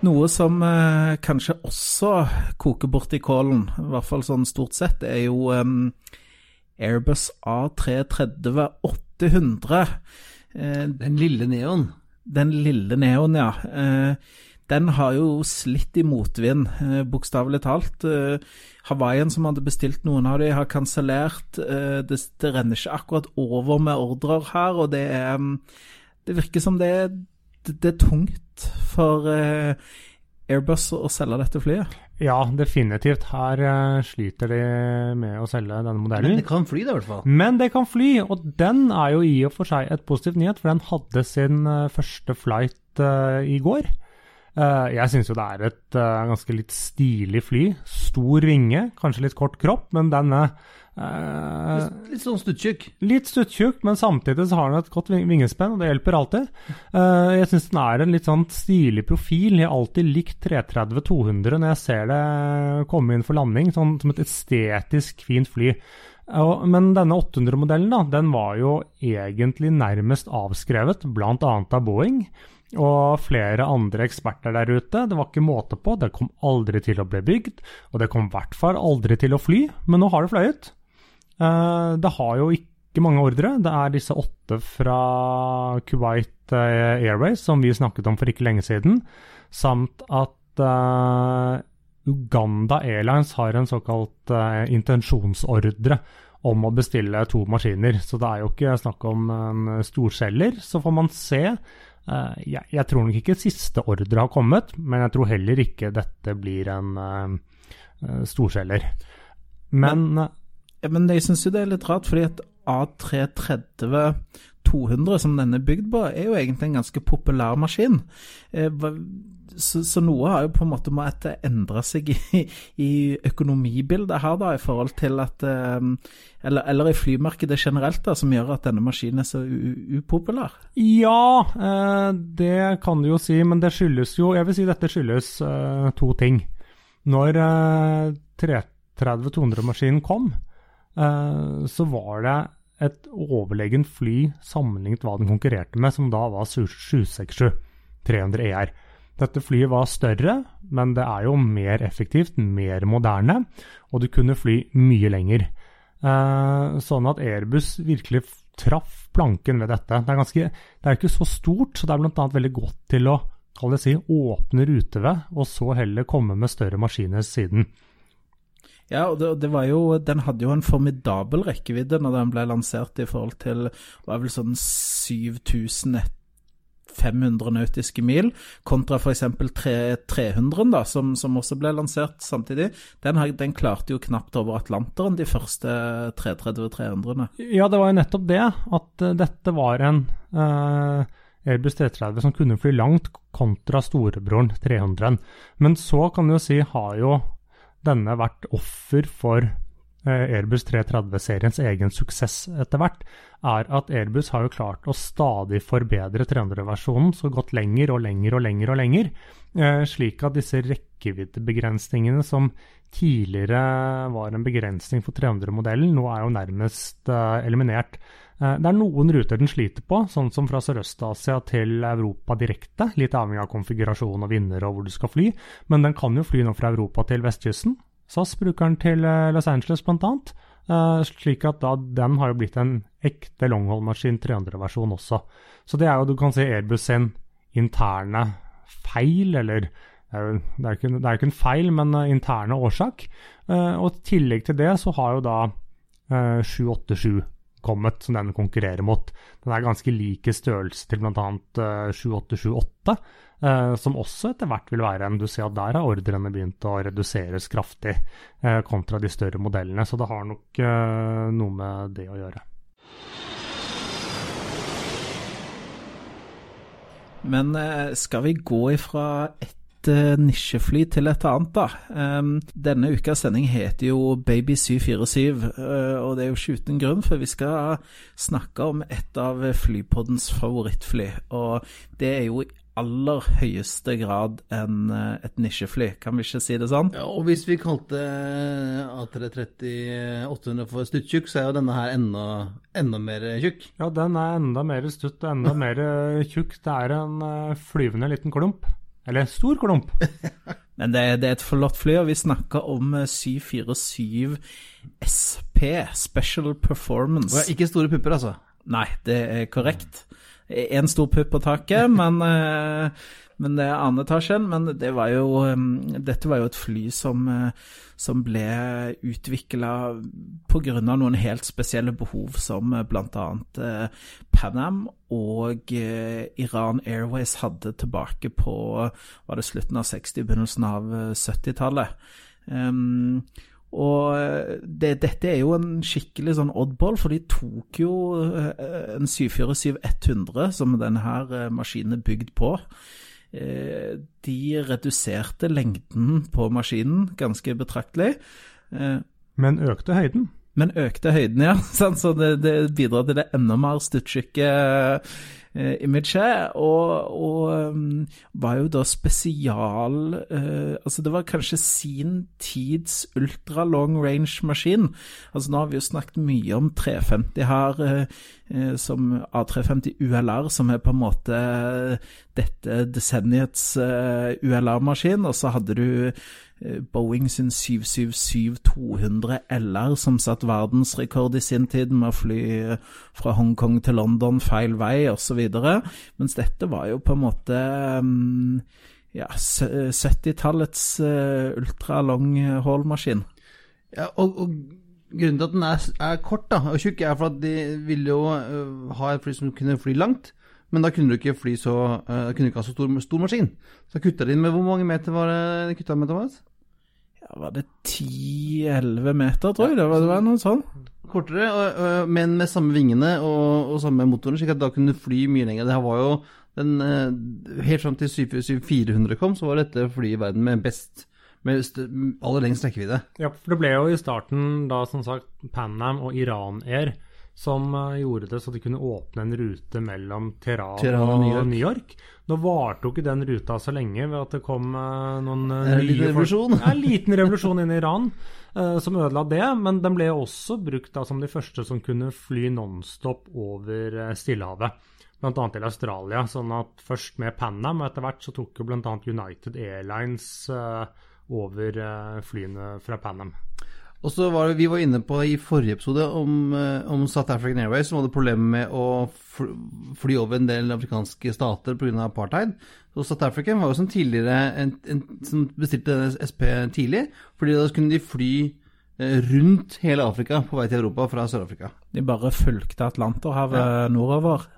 Noe som uh, kanskje også koker bort i kålen, i hvert fall sånn stort sett, er jo um, Airbus A330-800. Eh, Den lille neon. Den lille neoen, ja. Eh, den har jo slitt i motvind, eh, bokstavelig talt. Eh, Hawaiian, som hadde bestilt noen av de, har kansellert. Eh, det, det renner ikke akkurat over med ordrer her, og det er mm, Det virker som det er, det er tungt for eh, Airbus å selge dette flyet. Ja, definitivt. Her uh, sliter de med å selge denne Men det kan fly, da, i hvert fall. Men det kan fly, og den er jo i og for seg et positivt nyhet, for den hadde sin uh, første flight uh, i går. Jeg syns jo det er et ganske litt stilig fly. Stor vinge, kanskje litt kort kropp, men denne eh, Litt sånn stuttjukk. Litt stuttjukk, men samtidig så har den et godt vingespenn, og det hjelper alltid. Eh, jeg syns den er en litt sånn stilig profil. Jeg har alltid likt 330-200 når jeg ser det komme inn for landing, sånn som et estetisk fint fly. Men denne 800-modellen da, den var jo egentlig nærmest avskrevet, bl.a. av Boeing. Og flere andre eksperter der ute. Det var ikke måte på. Det kom aldri til å bli bygd. Og det kom i hvert fall aldri til å fly. Men nå har det fløyet. Eh, det har jo ikke mange ordre. Det er disse åtte fra Kuwait eh, Airways som vi snakket om for ikke lenge siden, samt at eh, Uganda Airlines har en såkalt intensjonsordre om å bestille to maskiner. Så det er jo ikke snakk om en storselger. Så får man se. Jeg, jeg tror nok ikke siste ordre har kommet, men jeg tror heller ikke dette blir en storselger. Men, eh, Ja, men jeg syns jo det er litt rart, fordi at A330-200, som den er bygd på, er jo egentlig en ganske populær maskin. Eh, Så, noe har jo på en måte måttet endre seg i, økonomibildet her, da, i forhold til at eh, Eller, eller i flymarkedet generelt, da, som gjør at denne maskinen er så upopulær. Ja, eh, det kan du jo si, men det skyldes jo Jeg vil si dette skyldes to ting. Når eh, 330-200-maskinen kom, så var det et overlegent fly sammenlignet hva den konkurrerte med, som da var 767 300 ER. Dette flyet var større, men det er jo mer effektivt, mer moderne, og du kunne fly mye lenger. Eh, sånn at Airbus virkelig traff planken ved dette. Det er, ganske, det er ikke så stort, så det er bl.a. veldig godt til å si, åpne ruteved, og så heller komme med større maskiner siden. Ja, og det, det var jo, den hadde jo en formidabel rekkevidde når den ble lansert i forhold til var vel sånn 7500 nautiske mil, kontra f.eks. 300, da, som, som også ble lansert samtidig. Den, den klarte jo knapt over Atlanteren, de første 330-300-ene. Ja, det var jo nettopp det, at eh, dette var en uh, Airbus 330 som kunne fly langt kontra storebroren 300-en. Men så kan du jo si har jo denne vært offer for eh, Airbus 330-seriens egen suksess etter hvert, er at Airbus har jo klart å stadig forbedre 300-versjonen, så gått lenger og lenger og lenger og lenger, eh, slik at disse rekkeviddebegrensningene som tidligere var en begrensning for 300-modellen, nå er jo nærmest eh, eliminert. Eh, Det er noen ruter den sliter på, sånn som fra Sørøst-Asia til Europa direkte, litt avhengig av konfigurasjon og vinner og hvor du skal fly, men den kan jo fly nå fra Europa til vestkysten. SAS bruker den til eh, Los Angeles bl.a., slik at da den har jo blitt en ekte longhold-maskin 300-versjon også. Så det er jo, du kan si, Airbus sin interne feil, eller det er jo ikke, ikke en feil, men eh, interne årsak. Eh, Og i tillegg til det så har jo da eh, 787 Comet som den konkurrerer mot. Den er ganske lik i størrelse til bl.a. Uh, 7878, uh, som også etter hvert vil være en Du ser at der har ordrene begynt å reduseres kraftig uh, kontra de større modellene, så det har nok noe med det å gjøre. Men eh, skal vi gå ifra et eh, nisjefly til et annet, da? Um, denne ukas sending heter jo Baby 747, uh, og det er jo ikke uten grunn, for vi skal snakke om et av flypoddens favorittfly. Og det er jo i aller høyeste grad en, eh, et nisjefly, kan vi ikke si det sånn? Ja, og hvis vi kalte A330-800 for stuttjukk, så er jo denne her enda, enda mer tjukk. Ja, den er enda mer stutt og enda mer eh, tjukk. Det er en eh, flyvende liten klump. Eller en stor klump. (laughs) Men det, det er et flott fly, og vi snakker om eh, 747 SP, Special Performance. Og ikke store pupper, altså. Nei, det er korrekt. En stor pupp på taket, (laughs) men, eh, men det er annen etasjen. Men det var jo, eh, dette var jo et fly som, eh, som ble utvikla pga. noen helt spesielle behov, som bl.a. Pan Am og Iran Airways hadde tilbake på var det slutten av 60-, begynnelsen av 70-tallet. Um, og det, dette er jo en skikkelig sånn oddball, for de tok jo eh, en 747-100, som denne her eh, maskinen er bygd på. Eh, De reduserte lengden på maskinen ganske betraktelig. Eh, Men økte høyden. men økte høyden, ja. (laughs) Så det, det bidrar til det enda mer stuttsjuke eh, imaget. Og, og um, var jo da spesial eh, Altså, det var kanskje sin tids ultra long range-maskin. Altså, nå har vi jo snakket mye om 350 her, eh, eh, som A350 ULR, som er på en måte dette desenniets eh, ULR-maskin. Og så hadde du eh, Boeing sin 777-200 LR, som satt verdensrekord i sin tid med å fly eh, fra Hongkong til London feil vei, osv. Mens dette var jo på en måte mm, ja, 70-tallets uh, ultra long haul-maskin. Ja, og, og grunnen til at den er, er kort da, og tjukk, er for at de ville jo ha et fly som kunne fly langt. Men da kunne du ikke fly så uh, kunne ikke ha så stor, stor maskin. Så kutta de inn med hvor mange meter var det de med, Thomas? Ja, var det 10-11 meter, tror jeg? Det var, det var noe sånn. Kortere, men med samme vingene og, og samme motoren, slik at da kunne du fly mye lenger. Det her var jo den, øh, Helt fram til 747-400 kom, så var dette flyet i verden med best med aller lengst rekkevidde. Ja, for det ble jo i starten da som sagt Pan Am og Iran Air som eh, gjorde det så de kunne åpne en rute mellom Teheran, Teheran og og New York. New York. Nå varte jo ikke den ruta så lenge ved at det kom eh, noen eh, En liten nye folk- revolusjon. Ja, en liten revolusjon inn i Iran uh, som ødela det. Men den ble også brukt da som de første som kunne fly nonstop over uh, Stillehavet. Annet til Australia. Sånn at først med Pan Am, og etter hvert så tok jo annet United Airlines uh, over flyene fra Pan Am. Og så var det, Vi var inne på i forrige episode om, eh, om South African Airways, som hadde problemer med å fly, over en del afrikanske stater pga. apartheid. Så South African var jo som tidligere en, en, som bestilte SP tidlig, fordi da kunne de fly eh, rundt hele Afrika på vei til Europa fra Sør-Afrika. De bare fulgte Atlanterhavet nordover.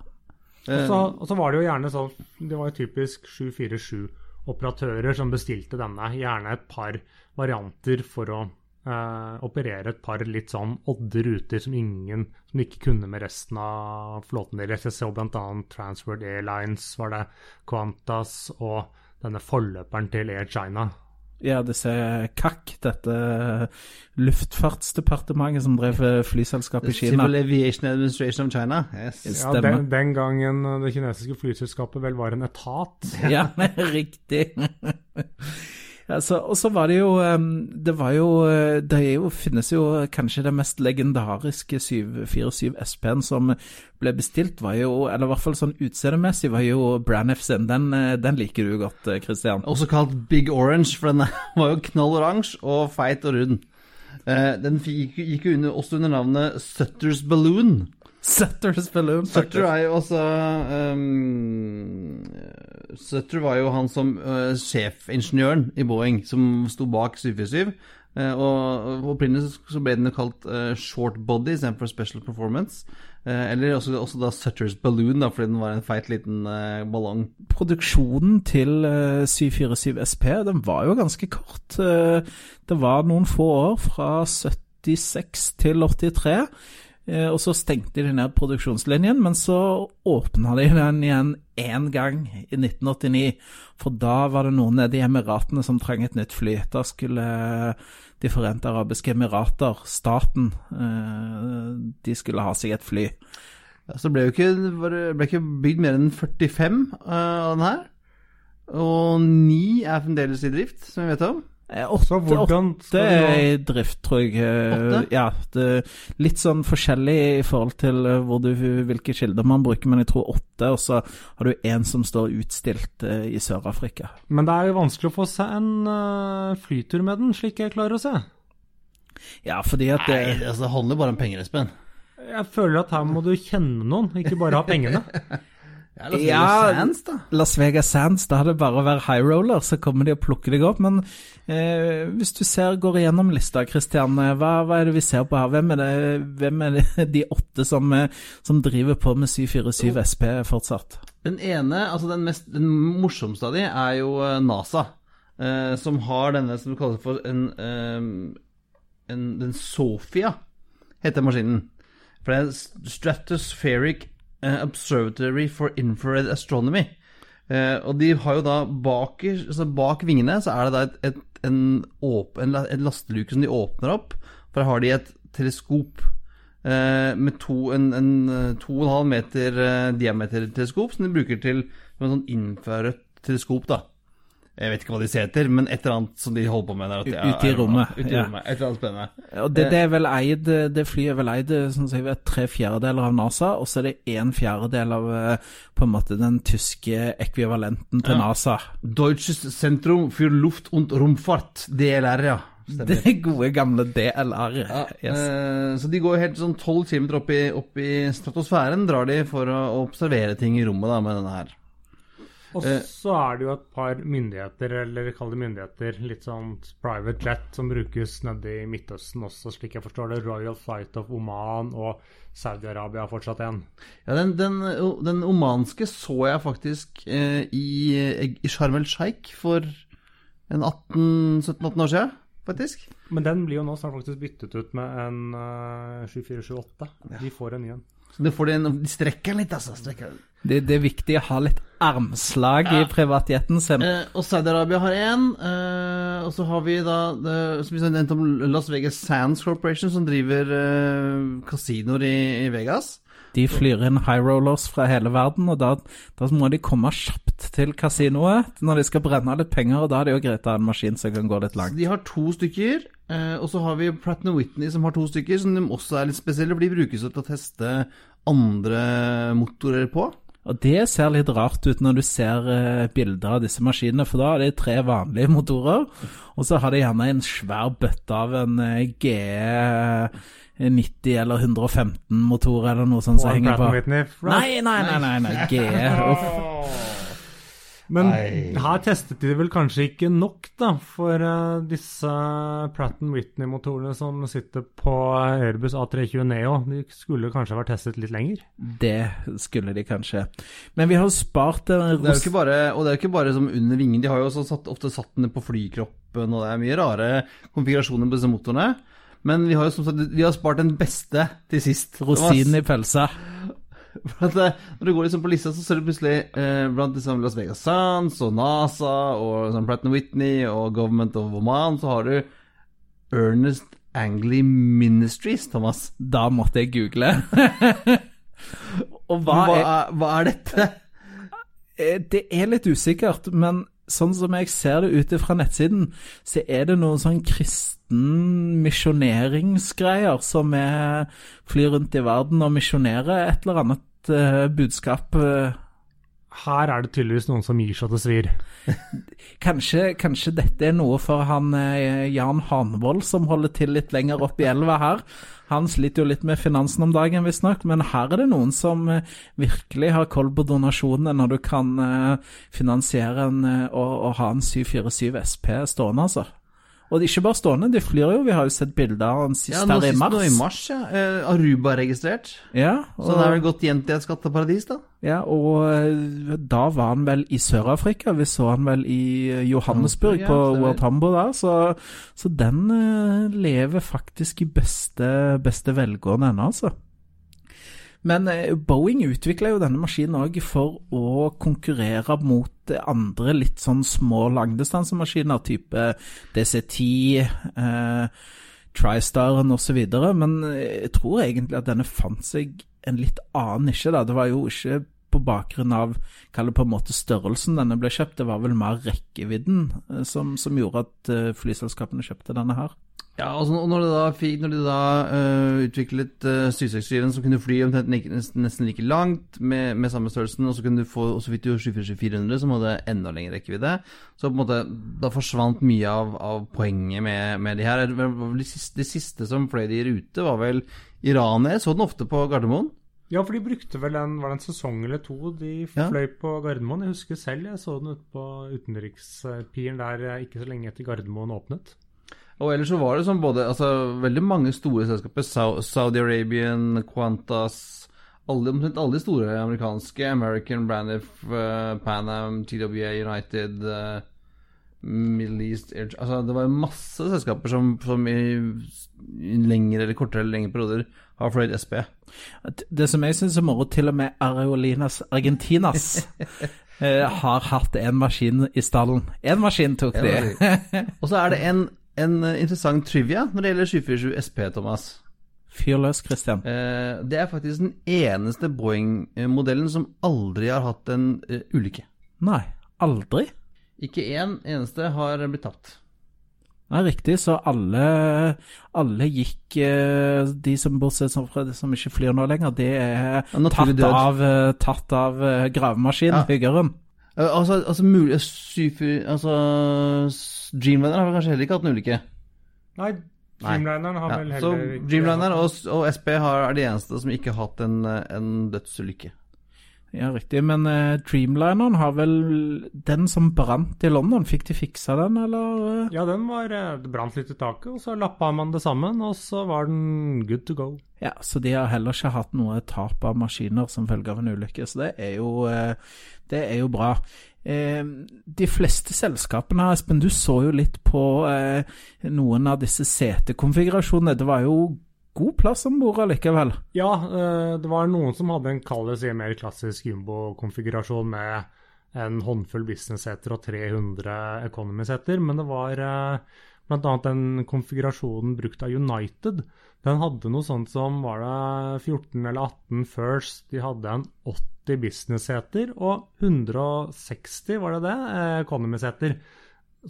Og så, og så var det jo gjerne sånn Det var jo typisk 747-operatører som bestilte denne. Gjerne et par varianter for å eh, operere et par litt sånn odde ruter som ingen som ikke kunne med resten av flåten deres. Jeg så bl.a. Transworld Airlines, var det Qantas og denne forløperen til Air China. Ja, disse KAK, dette luftfartsdepartementet som drev flyselskap i Kina. Civil Aviation Administration of China. Yes. Ja, den, den gangen det kinesiske flyselskapet vel var en etat. Ja, (laughs) riktig. Altså, og så var det jo Det var jo Det er jo, finnes jo kanskje det mest legendariske 747 SP-en som ble bestilt, var jo Eller i hvert fall sånn utseendemessig var jo Braniff sin. Den, eh, den liker du godt, eh, Christian. Også kalt Big Orange, for den (laughs) var jo knall oransje og feit og rund. Eh, den gikk jo også under navnet Sutter's Balloon. Sutter's Balloon, Sutter er jo også um, Sutter var jo han som uh, sjefingeniøren i Boeing, som sto bak 747. Uh, og opprinnelig så ble den jo kalt uh, short body istedenfor special performance. Eh, eller også, også da Sutters balloon, da, fordi den var en feit liten eh, ballong. Produksjonen til eh, 747 SP den var jo ganske kort. Eh, det var noen få år, fra 76 til 83. Eh, Og så stengte de ned produksjonslinjen, men så åpna de den igjen én gang i 1989. For da var det noen nede i Emiratene som trengte et nytt fly. Da skulle De forente arabiske emirater, staten, eh, de skulle ha seg et fly. Ja, så ble jo ikke, ble ikke bygd mer enn 45 eh, av den her. Og ni er fremdeles i drift, som vi vet om. Eh, Så Åtte, hvordan åtte er i drift, tror jeg. Eh, Åtte? Ja, det, litt sånn forskjellig i forhold til eh, hvor du, hvilke kilder man bruker, men jeg tror åtte, og så har du én som står utstilt i Sør-Afrika. Men det er jo vanskelig å få seg en flytur med den, slik jeg klarer å se. Ja, fordi at det, Nei, altså, det handler bare om penger, Espen. Jeg føler at her må du kjenne noen, ikke bare ha pengene. (laughs) Ja, la oss Ja, gjøre Sands, da. Las Vegas Sands, da er det bare å være high roller, så kommer de og plukker deg opp. Men eh, hvis du ser, går igjennom lista, Christian, eh, hva, hva er det vi ser på her? Hvem er, det, hvem er det, (laughs) de åtte som, eh, som driver på med 747 SP fortsatt? Den ene, altså den, mest, den morsomste av de, er jo eh, NASA. eh, som har denne som kalles for en, eh, en Den Sofia, heter maskinen. For det er Stratospheric Observatory for Infrared Astronomy. Eh, og de har jo da bak, altså bak vingene så er det da et, et, en, åpen, en, lasteluke som de åpner opp. For her har de et teleskop eh, med to, en, en eh, to og en halv meter eh, diameter-teleskop som de bruker til som en sånn infrarødt teleskop, da. Jeg vet ikke hva de ser etter, men et eller annet som de holder på med der. at de- Ute i rommet, Ute i ja. rommet. Et eller annet spennende. Og det, det er vel eid, det flyet er vel eid sånn jeg vet, tre fjerdedeler av NASA, og så er det en fjerdedel av eh, på en måte den tyske ekvivalenten til Ja. NASA. Deutsches Zentrum für Luft- und Romfahrt, DLR, ja. Stemmer. Det gode gamle DLR. Ja, Yes. eh, så de går helt sånn 12 kilometer opp, i- opp i stratosfæren, drar de for å observere ting i rommet da, med denne her. Og Eh. så er det jo et par myndigheter, eller kall det myndigheter, litt sånn private jet, som brukes nede i Midtøsten også, slik jeg forstår det. Royal Flight of Oman og Saudi-Arabia fortsatt igjen. Ja, den, den, den omanske så jeg faktisk eh, i, i Sharm el Sheikh for en 18-17-18 år siden, faktisk. Men den blir jo nå snart faktisk byttet ut med en uh, 7478. De får en ny en. Så det får de, en, de strekker litt, altså. Strekker. Det, det er viktig å ha litt armslag i privatjetten sin. Eh, og Saudi-Arabia har én. Eh, og så har vi da det, som vi nevnte om Las Vegas Sands Corporation, som driver eh, kasinoer i, i Vegas. De flyr inn high rollers fra hele verden, og da, da må de komme kjapt til kasinoet når de skal brenne litt penger, og da er det jo greit å ha en maskin som kan gå litt langt. Så de har to stykker. Eh, og så har vi Pratt Whitney som har to stykker, som de også er litt spesielle, for de brukes til å teste andre motorer på. Og det ser litt rart ut når du ser eh, bilder av disse maskinene, for da er det tre vanlige motorer, og så har de gjerne en svær bøtte av en eh, GE 90 eller 115 motor eller noe sånt som en henger på. Whitney. Nei, nei, nei, nei, nei. GE. Uff. Men Nei. her testet de vel kanskje ikke nok, da, for uh, disse Pratt Whitney-motorene som sitter på Airbus A320 Neo. De skulle kanskje vært testet litt lenger. Det skulle de kanskje. Men vi har jo spart Det er jo ikke bare, og det er jo ikke bare som under vingen, de har jo også satt, ofte satt den på flykroppen, og det er mye rare konfigurasjoner på disse motorene. Men vi har jo som sagt, vi har spart den beste til sist. Rosinen i pølsa. (laughs) For at, eh, når du går liksom på lista, så ser du plutselig eh, blant liksom Las Vegas Sands og NASA og liksom Pratt Whitney og Government of Oman, så har du Ernest Angley Ministries, Thomas. Da måtte jeg google. (laughs) Og hva Hva er er, hva er dette? Eh, Det er litt usikkert, men sånn som jeg ser det ute fra nettsiden, så er det noen sånn kristen misjoneringsgreier som er flyr rundt i verden og misjonerer et eller annet eh, budskap. eh. Her er det tydeligvis noen som gir seg til svir. Kanskje, kanskje dette er noe for han eh, Jan Hanvold som holder til litt lenger opp i elva her. Han sliter jo litt med finansen om dagen, visstnok, men her er det noen som eh, virkelig har koll på donasjonene når du kan eh, finansiere en, eh, og, og ha en 747 SP stående, altså. Og det er ikke bare stående, de flyr jo. Vi har jo sett bilder av den sist Ja, her i mars. mars. nå i mars, ja. Eh, Aruba registrert. Ja, Så det er vel gått gjemt i et skatteparadis, da. Ja, og eh, da var han vel i Sør-Afrika. Vi så han vel i eh, Johannesburg, ja, på stemmer. World Tambo der. Så, så den eh, lever faktisk i beste, beste velgående ennå, altså. Men eh, Boeing utvikla jo denne maskinen òg for å konkurrere mot andre litt sånn små langdistansemaskiner, type DC-10, eh, TriStaren osv. Men eh, jeg tror egentlig at denne fant seg en litt annen nisje. da. Det var jo ikke på bakgrunn av kall det på en måte størrelsen denne ble kjøpt, det var vel mer rekkevidden eh, som, som gjorde at eh, flyselskapene kjøpte denne her. Ja, altså, når de da, fikk, når de da uh, utviklet uh, 767 som kunne fly nesten, like langt med, med samme størrelsen, og så kunne du få, og så fikk du 747-400 som hadde enda lengre rekkevidde, så på en måte, da forsvant mye av, av poenget med, med de her. Det, de, siste, de siste som fløy de i rute, var vel Iran. Jeg så den ofte på Gardermoen. Ja, for de brukte vel en, var det en sesong eller to de Ja. fløy på Gardermoen. Jeg husker selv jeg så den ute på utenrikspiren der eh, ikke så lenge etter Gardermoen åpnet. Og ellers så var det sånn både altså, Veldig mange store selskaper. Saudi Arabian, Qantas alle, Omtrent alle de store amerikanske. American, Braniff, uh, Panam, TWA, United, uh, Middle East Air, Altså Det var masse selskaper som, som i, i lengre eller kortere eller lengre perioder fløyet SP. Det som jeg syns er moro, til og med Areolinas Argentinas (laughs) eh, har hatt en maskin i stallen. Én maskin tok de. Og så er det en, en interessant trivia når det gjelder 747 SP, Thomas. Fyr løs, Christian. Eh, det er faktisk den eneste Boeing-modellen som aldri har hatt en eh, ulykke. Nei, aldri. Ikke én eneste har blitt tapt. Nei, riktig. Så alle, alle gikk eh, De som bortsett fra de som ikke flyr nå lenger, det er Ja, tatt død. av, eh, tatt av eh, Ja. hyggeren. Eh, altså, altså mulig syfy, Altså s- Dreamliner har vel kanskje heller ikke hatt en ulykke. Nei, Dreamlineren har Ja, vel så heller ikke Dreamliner og, og SP har, er de eneste som ikke har hatt en, eh, en dødsulykke. Ja, riktig. Men uh, Dreamlineren har vel Den som brant i London, fikk de fiksa den, eller? eh? Ja, den var Det brant litt i taket, og så lappa man det sammen, og så var den good to go. Ja, så de har heller ikke hatt noe tap av maskiner som følge av en ulykke, så det er jo, uh, det er jo bra. Eh, De fleste selskapene, Espen, du så jo litt på eh, noen av disse setekonfigurasjonene. Det var jo god plass om bord allikevel. Ja, eh, det var noen som hadde en kall det mer klassisk jumbo-konfigurasjon med en håndfull business-seter og 300 economy-seter, men det var eh, bl.a. den konfigurasjonen brukt av United. Den hadde noe sånt som var det 14 eller 18 First. De hadde en 80 business-seter og 160, var det det, eh, economy-seter.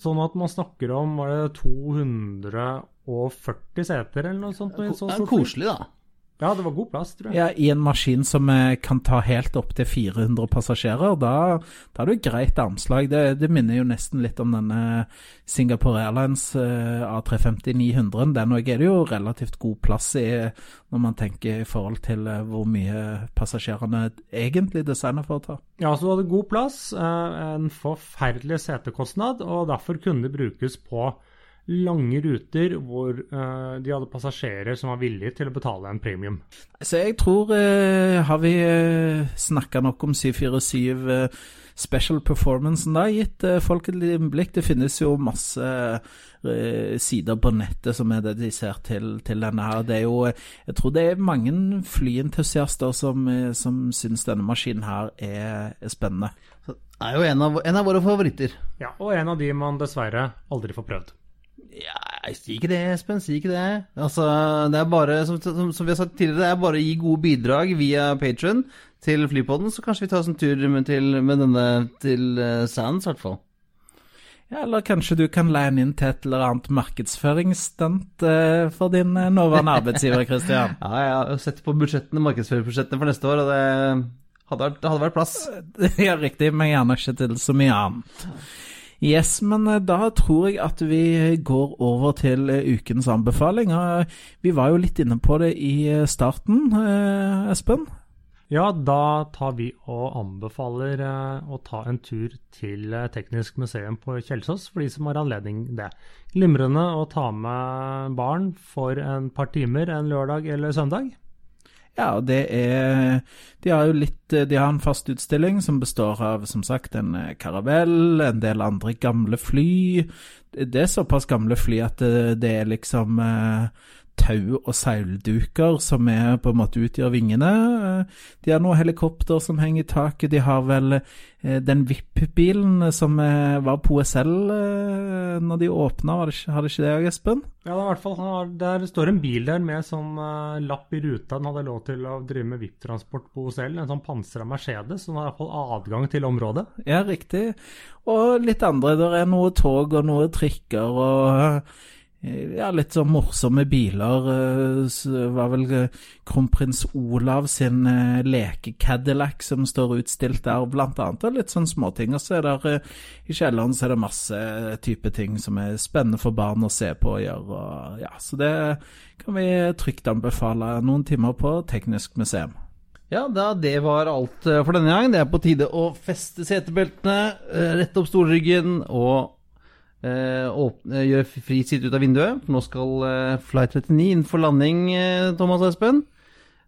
Sånn at man snakker om var det 240 seter eller noe sånt. Det er koselig, da. Ja, det var god plass, tror jeg. Ja, I en maskin som eh, kan ta helt opp til 400 passasjerer, da, da er det jo greit armslag. Det, det minner jo nesten litt om denne Singapore Airlines eh, A350-900. Den òg er det jo relativt god plass i når man tenker i forhold til eh, hvor mye passasjerene egentlig designer for å ta. Ja, så du hadde god plass, en forferdelig setekostnad, og derfor kunne det brukes på lange ruter hvor eh, de hadde passasjerer som var villige til å betale en premium. Så jeg tror eh, Har vi eh, snakka nok om 747 eh, Special Performancen da, gitt folk et lite innblikk? Det finnes jo masse sider på nettet som er dedisert til, til denne her. Det er jo Jeg tror det er mange flyentusiaster som, som syns denne maskinen her er, er spennende. Så det er jo en av, en av våre favoritter. Ja, Og en av de man dessverre aldri får prøvd. Ja, si ikke det, Espen. Si ikke det. Altså, det er bare, som, som, som vi har sagt tidligere, det er bare å gi gode bidrag via Patron til Flypodden, så kanskje vi tar oss en tur med, til, med denne til uh, Sands, i hvert fall. Ja, eller kanskje du kan leie den inn til et eller annet markedsføringsstunt uh, for din uh, nåværende (laughs) arbeidsgiver, Christian. Ja, jeg har sett på budsjettene, markedsføringsbudsjettene for neste år, og det Hadde vært, hadde vært plass. (laughs) Ja, riktig, men gjerne ikke til så mye annet. Yes, men eh, da tror jeg at vi går over til eh, ukens anbefaling. Vi var jo litt inne på det i eh, starten, eh, Espen. Ja, da tar vi og anbefaler eh, å ta en tur til eh, Teknisk museum på Kjelsås, for de som har anledning det. Glimrende å ta med barn for en par timer en lørdag eller søndag. Ja, det er De har jo litt De har en fast utstilling som består av, som sagt, en eh, karavell, en del andre gamle fly. Det er såpass gamle fly at det, det er liksom eh, tau og seilduker som er, på en måte utgjør vingene. Eh, De har noen helikopter som henger i taket. De har vel eh, den VIP-bilen som eh, var på OSL når de åpna, det har det ikke det, Espen? Ja, det, i hvert fall, det står en bil der med sånn lapp i ruta. Den hadde lov til å drive med VIP-transport på OSL. En sånn pansra Mercedes. som har i har iallfall adgang til området. Ja, riktig. Og litt andre. Der er noe tog og noe trikker og ja, litt sånn morsomme biler. Det var vel eh, kronprins Olav sin eh, leke-Cadillac som står utstilt der, blant annet. Og litt sånn småting. Og så er eh, i kjelleren så er det masse type ting som er spennende for barn å se på og gjøre. Og, ja, så det kan vi trygt anbefale noen timer på Teknisk museum. Ja, da, det var alt eh, for denne gang. Det er på tide å feste setebeltene, eh, rette opp stolryggen og eh, åpne, gjør fri sitt ut av vinduet. For nå skal eh, Flight 39 inn for landing, eh, Thomas Espen.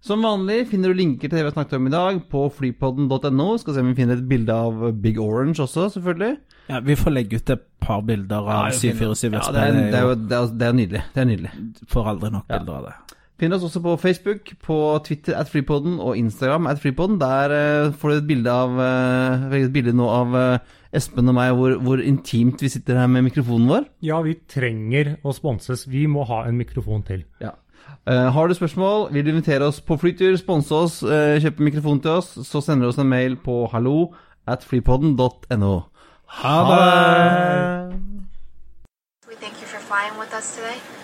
Som vanlig finner du linker til det vi har snakket om i dag på flypodden.no. Skal se om vi finner et bilde av Big Orange også, selvfølgelig. Ja, Vi får legge ut et par bilder av 747 Ja, det, er, det, er det, er, det er nydelig. Det er nydelig. Får aldri nok Ja. bilder av det. Finner oss også på Facebook, på Twitter at Freepodden og Instagram at Freepodden. Der uh, får du et bilde av eh, et bilde nå av uh, Espen og meg, hvor, hvor intimt vi sitter her med mikrofonen vår. Ja, vi trenger å sponses. Vi må ha en mikrofon til. Ja. Eh, har du spørsmål, vil du invitere oss på flytur, sponse oss, kjøpe mikrofon til oss, så sender du oss en mail på hallo at freepodden.no. Ha det! We thank you for flying with us today.